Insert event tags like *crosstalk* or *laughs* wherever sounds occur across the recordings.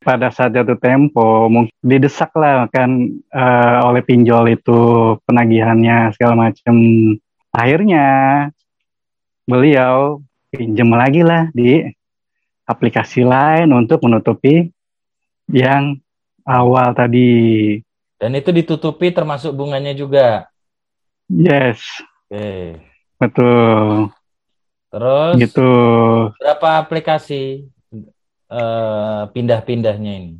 pada saat jatuh tempo mungkin didesak lah kan uh, oleh pinjol itu penagihannya segala macam akhirnya beliau pinjam lagi lah di aplikasi lain untuk menutupi yang awal tadi. Dan itu ditutupi termasuk bunganya juga? Yes. Oke. Okay. betul. Terus gitu. berapa aplikasi uh, pindah-pindahnya ini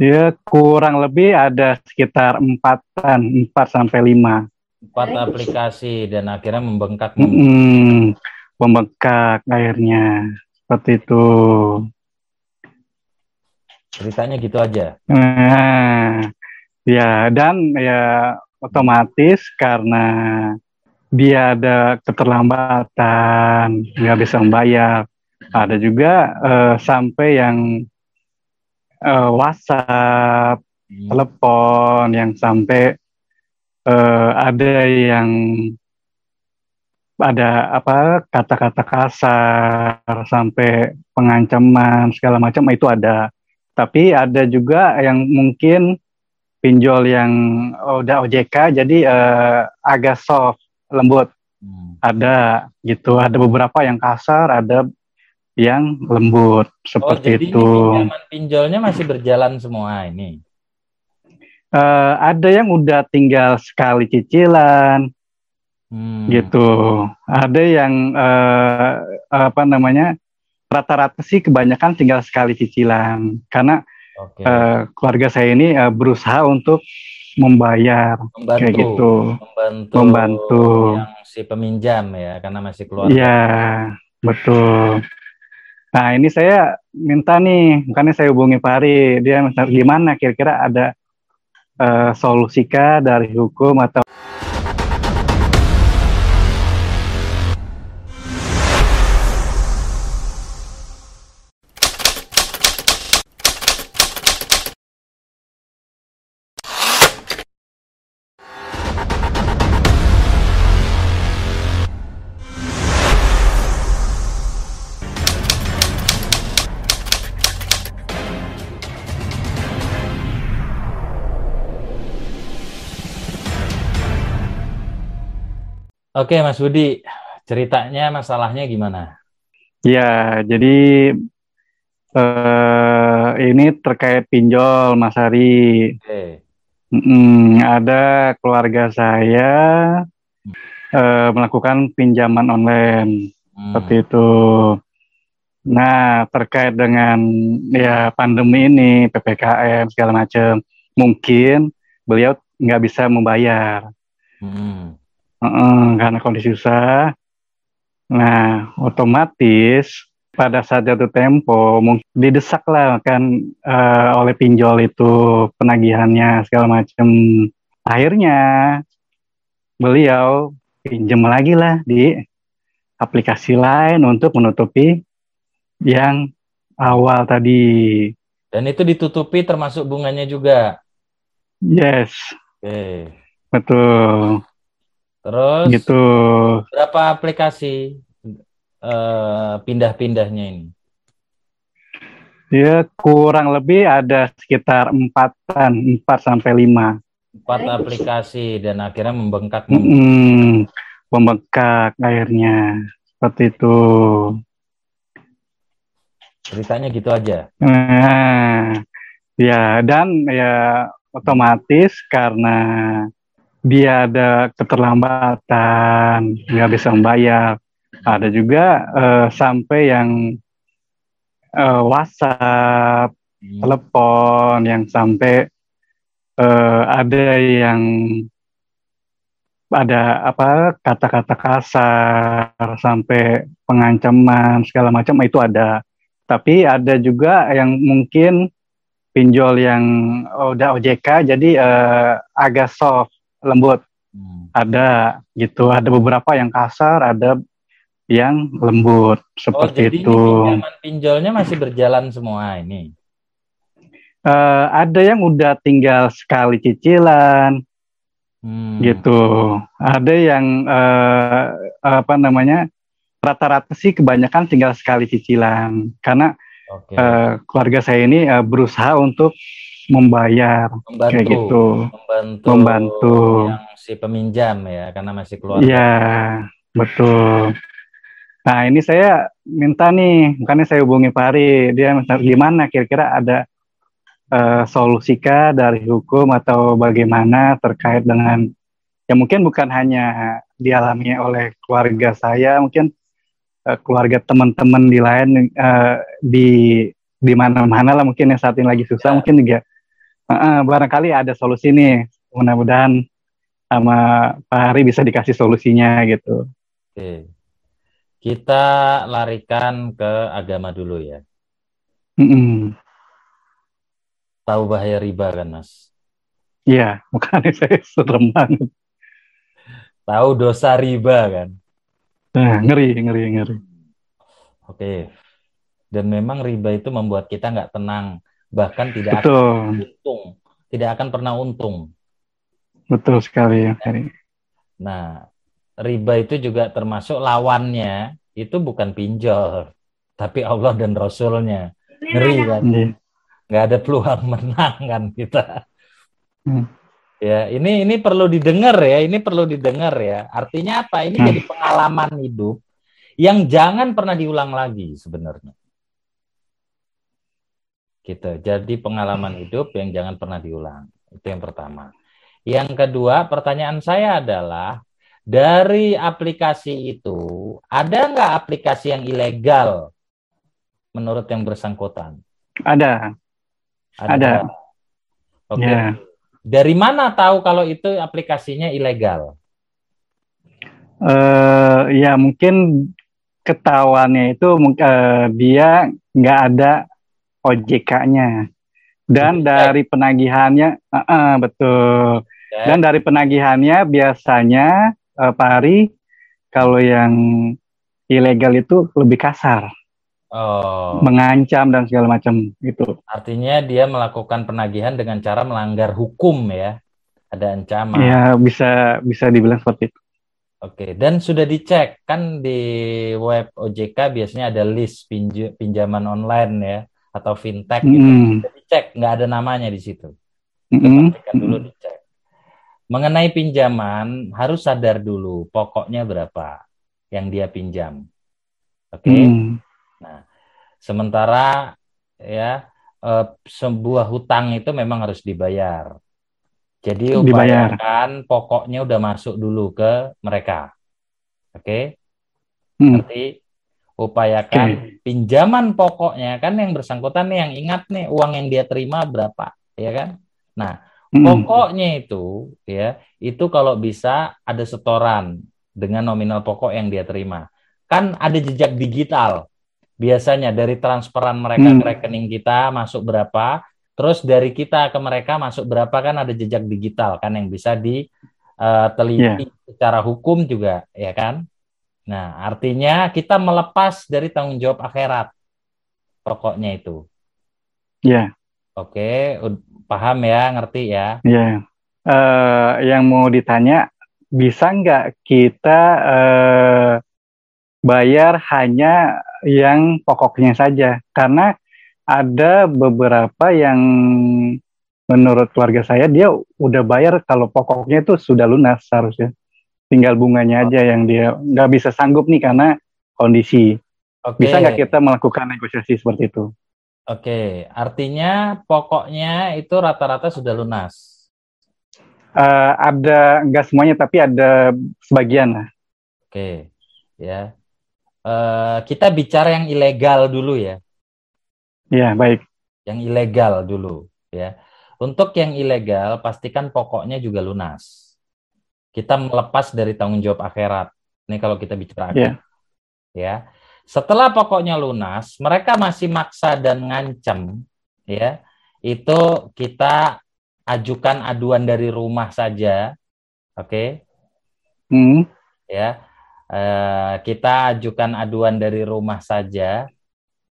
Ya kurang lebih ada sekitar empatan, empat sampai lima. Empat aplikasi dan akhirnya membengkak. Hmm, membengkak akhirnya seperti itu. Ceritanya gitu aja. Nah, ya dan ya otomatis karena dia ada keterlambatan, nggak bisa membayar. Ada juga uh, sampai yang uh, WhatsApp, hmm. telepon yang sampai uh, ada yang ada apa kata-kata kasar sampai pengancaman segala macam itu ada. Tapi ada juga yang mungkin pinjol yang udah OJK jadi uh, agak soft, lembut. Hmm. Ada gitu, ada beberapa yang kasar, ada yang lembut seperti oh, jadi itu. Pinjaman pinjolnya masih berjalan semua ini. Uh, ada yang udah tinggal sekali cicilan, hmm. gitu. Ada yang uh, apa namanya rata-rata sih kebanyakan tinggal sekali cicilan karena okay. uh, eh, keluarga saya ini uh, berusaha untuk membayar membantu, kayak gitu, membantu, membantu yang si peminjam ya karena masih keluar. Iya betul. Nah ini saya minta nih, makanya saya hubungi Pak Ari, dia gimana kira-kira ada uh, solusikah dari hukum atau Oke, Mas Budi, ceritanya masalahnya gimana? Ya, jadi uh, ini terkait pinjol, Mas Ari. Oke. Mm, ada keluarga saya uh, melakukan pinjaman online hmm. seperti itu. Nah, terkait dengan ya pandemi ini, ppkm segala macam, mungkin beliau nggak bisa membayar. Hmm uh, karena kondisi susah. Nah, otomatis pada saat jatuh tempo mungkin didesak lah kan uh, oleh pinjol itu penagihannya segala macam. Akhirnya beliau pinjam lagi lah di aplikasi lain untuk menutupi yang awal tadi. Dan itu ditutupi termasuk bunganya juga. Yes. Oke. Okay. Betul. Terus gitu. Berapa aplikasi uh, pindah-pindahnya ini? Ya kurang lebih ada sekitar empatan, empat sampai lima. Empat aplikasi dan akhirnya membengkak. Hmm, membengkak akhirnya seperti itu. Ceritanya gitu aja. Nah, ya dan ya otomatis karena dia ada keterlambatan, nggak bisa membayar. Ada juga uh, sampai yang uh, WhatsApp, hmm. telepon yang sampai uh, ada yang ada apa kata-kata kasar sampai pengancaman segala macam itu ada. Tapi ada juga yang mungkin pinjol yang udah OJK jadi uh, agak soft lembut. Hmm. Ada gitu, ada beberapa yang kasar, ada yang lembut seperti oh, jadi itu. pinjaman pinjolnya masih berjalan semua ini. Uh, ada yang udah tinggal sekali cicilan, hmm. gitu. Ada yang uh, apa namanya rata-rata sih kebanyakan tinggal sekali cicilan karena okay. uh, keluarga saya ini uh, berusaha untuk membayar membantu, kayak gitu membantu, membantu yang si peminjam ya karena masih keluar ya betul. Nah ini saya minta nih makanya saya hubungi Pak Ari. Dia gimana kira-kira ada uh, dari hukum atau bagaimana terkait dengan ya mungkin bukan hanya dialami oleh keluarga saya mungkin uh, keluarga teman-teman di lain uh, di di mana-mana lah mungkin yang saat ini lagi susah ya. mungkin juga uh, barangkali ada solusi nih mudah-mudahan sama Pak Hari bisa dikasih solusinya gitu. Oke. Kita larikan ke agama dulu ya. Mm -mm. Tahu bahaya riba kan, Mas? Iya, *laughs* makanya saya serem banget. Tahu dosa riba kan? Nah, ngeri, ngeri, ngeri. Oke. Dan memang riba itu membuat kita nggak tenang, bahkan tidak Betul. akan untung, tidak akan pernah untung. Betul sekali ya. Nah, riba itu juga termasuk lawannya itu bukan pinjol, tapi Allah dan Rasulnya. Ngeri kan? Yeah nggak ada peluang *laughs* menang kan kita. Hmm. Ya, ini ini perlu didengar ya, ini perlu didengar ya. Artinya apa? Ini hmm. jadi pengalaman hidup yang jangan pernah diulang lagi sebenarnya. Gitu. Jadi pengalaman hidup yang jangan pernah diulang. Itu yang pertama. Yang kedua, pertanyaan saya adalah dari aplikasi itu ada nggak aplikasi yang ilegal menurut yang bersangkutan? Ada. Ada. Ada. Oke. Okay. Ya. Dari mana tahu kalau itu aplikasinya ilegal? Uh, ya mungkin ketahuannya itu uh, dia nggak ada OJK-nya dan dari penagihannya uh, uh, betul okay. dan dari penagihannya biasanya uh, Pak Ari kalau yang ilegal itu lebih kasar Oh. Mengancam dan segala macam gitu. Artinya dia melakukan penagihan dengan cara melanggar hukum ya. Ada ancaman. Ya, bisa bisa dibilang seperti itu. Oke, dan sudah dicek kan di web OJK biasanya ada list pinj pinjaman online ya atau fintech gitu. Mm. Sudah dicek, nggak ada namanya di situ. Mm -hmm. dulu dicek. Mengenai pinjaman harus sadar dulu pokoknya berapa yang dia pinjam. Oke. Okay? Mm. Nah, sementara ya eh, sebuah hutang itu memang harus dibayar. Jadi upayakan pokoknya udah masuk dulu ke mereka. Oke? Okay? Hmm. Nanti upayakan pinjaman pokoknya kan yang bersangkutan nih yang ingat nih uang yang dia terima berapa, ya kan? Nah, hmm. pokoknya itu ya, itu kalau bisa ada setoran dengan nominal pokok yang dia terima. Kan ada jejak digital biasanya dari transferan mereka hmm. ke rekening kita masuk berapa, terus dari kita ke mereka masuk berapa kan ada jejak digital kan yang bisa diteliti uh, yeah. secara hukum juga, ya kan? Nah, artinya kita melepas dari tanggung jawab akhirat. Pokoknya itu. Ya. Yeah. Oke, paham ya, ngerti ya? Iya. Yeah. Uh, yang mau ditanya, bisa nggak kita uh, bayar hanya yang pokoknya saja karena ada beberapa yang menurut keluarga saya dia udah bayar kalau pokoknya itu sudah lunas seharusnya tinggal bunganya aja yang dia nggak bisa sanggup nih karena kondisi okay. bisa nggak kita melakukan negosiasi seperti itu oke okay. artinya pokoknya itu rata-rata sudah lunas uh, ada nggak semuanya tapi ada sebagian lah oke okay. ya uh, kita bicara yang ilegal dulu ya. Ya, baik. Yang ilegal dulu ya. Untuk yang ilegal pastikan pokoknya juga lunas. Kita melepas dari tanggung jawab akhirat. Ini kalau kita bicara akhirat. Yeah. Ya. Setelah pokoknya lunas, mereka masih maksa dan ngancam ya. Itu kita ajukan aduan dari rumah saja. Oke. Okay? Hmm. Ya Eh, kita ajukan aduan dari rumah saja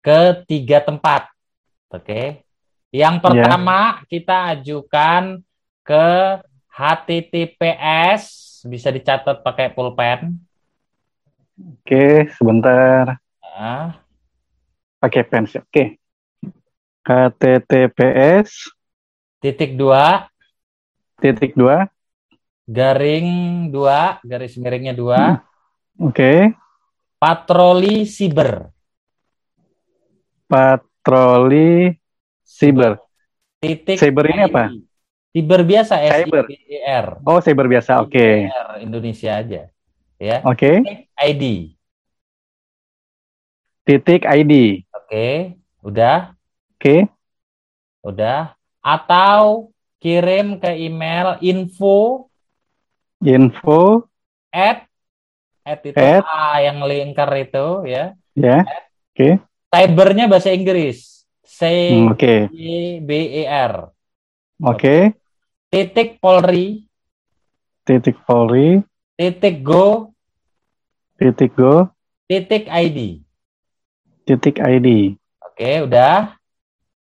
ke tiga tempat. Oke. Okay? Yang ya. pertama yeah. kita ajukan ke HTTPS bisa dicatat pakai pulpen. Oke, sebentar. Uh, pakai pen. Oke. Https titik dua titik dua garing dua garis miringnya dua hmm. oke okay. patroli siber patroli siber titik siber ini apa siber biasa cyber R oh cyber biasa oke okay. Indonesia aja ya oke okay. ID titik ID oke okay. udah oke okay. udah atau kirim ke email info info at at itu at, A yang lingkar itu ya ya yeah. oke okay. cybernya bahasa Inggris C hmm, okay. B E R oke okay. Titik Polri. Titik Polri. Titik go. Titik go. Titik ID titik ID oke udah.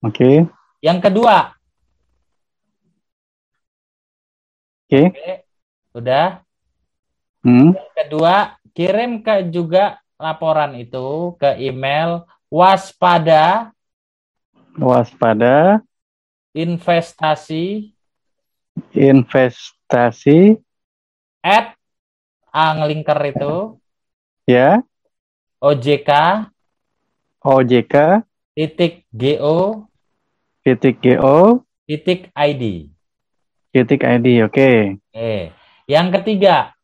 Oke. Yang kedua. Oke. Okay. Udah. Hmm. Yang kedua, kirim ke juga laporan itu ke email waspada waspada. investasi investasi at anglingker itu ya OJK OJK titik go titik go titik ID Titik ID, oke. Okay. Oke. Yang ketiga.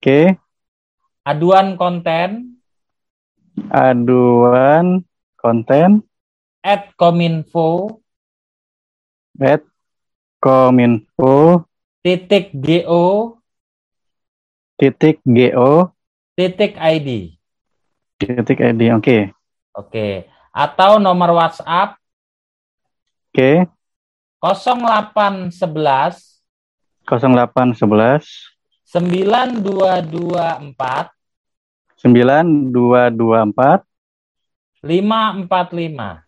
Oke. Okay. Aduan konten. Aduan konten. At Kominfo. At Kominfo. Titik GO. Titik GO. Titik ID. Titik ID, oke. Okay. Oke. Atau nomor WhatsApp. Oke. Okay 0811 0811 9224 9224 545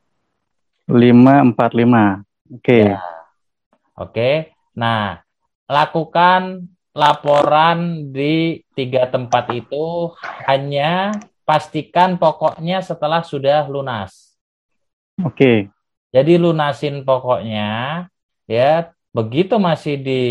545 oke okay. ya. Oke nah lakukan laporan di tiga tempat itu hanya pastikan pokoknya setelah sudah lunas oke. Jadi lunasin pokoknya ya begitu masih di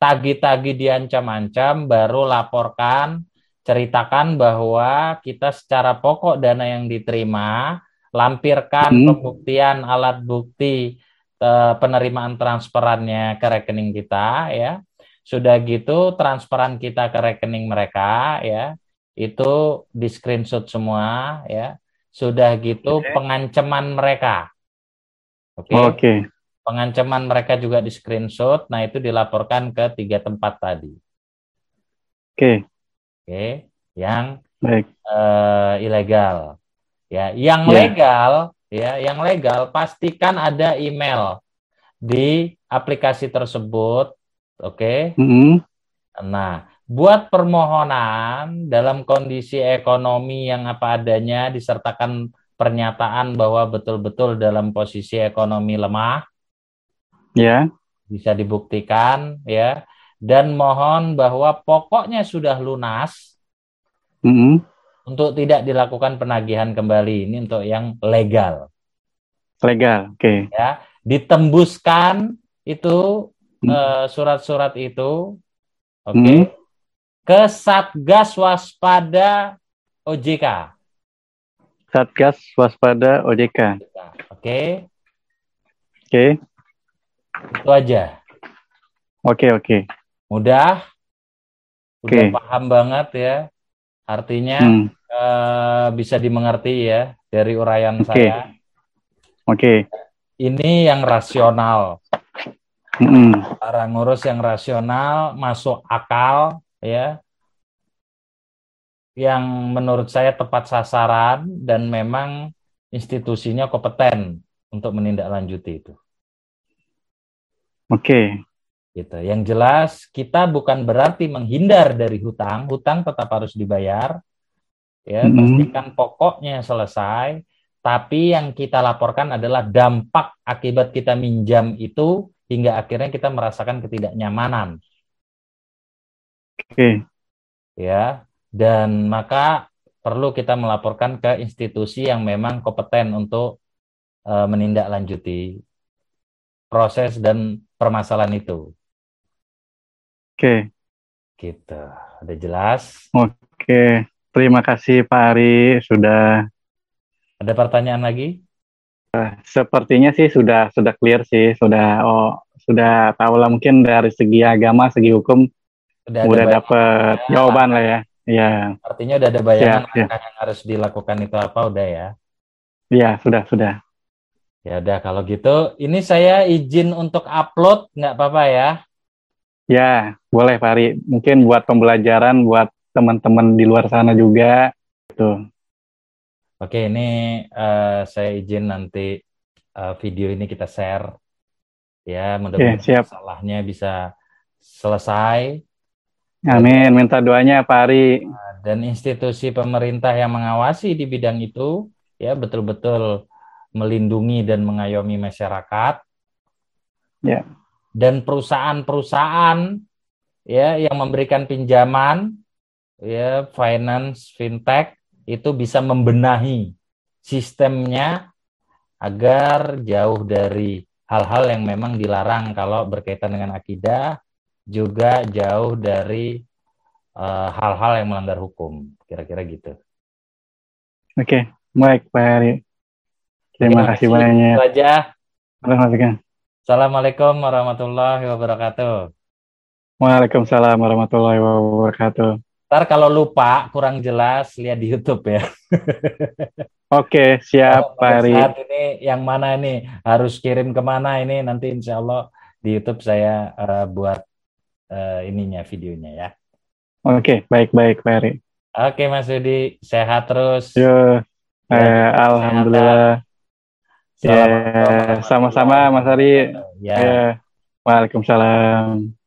tagi-tagi diancam-ancam baru laporkan ceritakan bahwa kita secara pokok dana yang diterima lampirkan hmm. pembuktian alat bukti penerimaan transferannya ke rekening kita ya sudah gitu transferan kita ke rekening mereka ya itu di screenshot semua ya sudah gitu okay. pengancaman mereka Oke. Okay? Okay. Pengancaman mereka juga di screenshot, nah itu dilaporkan ke tiga tempat tadi. Oke. Okay. Oke, okay. yang Baik. Uh, ilegal. Ya, yang yeah. legal, ya, yang legal pastikan ada email di aplikasi tersebut. Oke. Okay? Mm -hmm. Nah, buat permohonan dalam kondisi ekonomi yang apa adanya disertakan pernyataan bahwa betul-betul dalam posisi ekonomi lemah. Ya. Bisa dibuktikan ya. Dan mohon bahwa pokoknya sudah lunas. Mm -hmm. Untuk tidak dilakukan penagihan kembali ini untuk yang legal. Legal, oke. Okay. Ya, ditembuskan itu mm. uh, surat-surat itu, oke, okay, mm. ke Satgas Waspada OJK. Satgas Waspada OJK. Oke. Oke. Itu aja. Oke, oke. Mudah. Udah paham banget ya. Artinya hmm. uh, bisa dimengerti ya dari uraian okay. saya. Oke. Okay. Ini yang rasional. Hmm. Para ngurus yang rasional, masuk akal ya yang menurut saya tepat sasaran dan memang institusinya kompeten untuk menindaklanjuti itu. Oke. Okay. Gitu. Yang jelas kita bukan berarti menghindar dari hutang, hutang tetap harus dibayar. Ya, mm -hmm. pastikan pokoknya selesai, tapi yang kita laporkan adalah dampak akibat kita minjam itu hingga akhirnya kita merasakan ketidaknyamanan. Oke. Okay. Ya, dan maka perlu kita melaporkan ke institusi yang memang kompeten untuk uh, menindaklanjuti proses dan permasalahan itu. Oke. Gitu. Udah jelas? Oke. Terima kasih Pak Ari sudah. Ada pertanyaan lagi? Uh, sepertinya sih sudah sudah clear sih, sudah oh sudah tahu lah mungkin dari segi agama, segi hukum udah, udah dapat jawaban lah ya. Iya. Artinya udah ada bayangan ya, ya. yang harus dilakukan itu apa udah ya? Iya, sudah, sudah. Ya udah kalau gitu, ini saya izin untuk upload nggak apa-apa ya? Ya, boleh Pak Ari. Mungkin buat pembelajaran buat teman-teman di luar sana juga. Gitu. Oke, ini uh, saya izin nanti uh, video ini kita share. Ya, mudah-mudahan salahnya bisa selesai Amin, minta doanya Pak Ari. Dan institusi pemerintah yang mengawasi di bidang itu ya betul-betul melindungi dan mengayomi masyarakat. Ya. Dan perusahaan-perusahaan ya yang memberikan pinjaman ya finance fintech itu bisa membenahi sistemnya agar jauh dari hal-hal yang memang dilarang kalau berkaitan dengan akidah juga jauh dari eh, hal-hal uh, yang melanggar hukum, kira-kira gitu. Oke, okay. baik Pak Heri. Terima, Terima kasih banyak. Saja. Assalamualaikum warahmatullahi wabarakatuh. Waalaikumsalam warahmatullahi wabarakatuh. Ntar kalau lupa kurang jelas lihat di YouTube ya. *laughs* Oke, siap Pak Heri. Saat ini yang mana ini harus kirim ke mana ini nanti insya Allah di YouTube saya uh, buat uh, ininya videonya ya. Oke, baik-baik Pak Eri. Oke Mas Yudi, sehat terus. Yo, ya, eh, alhamdulillah. Ya, sama-sama Mas Ari. Ya. ya. Waalaikumsalam.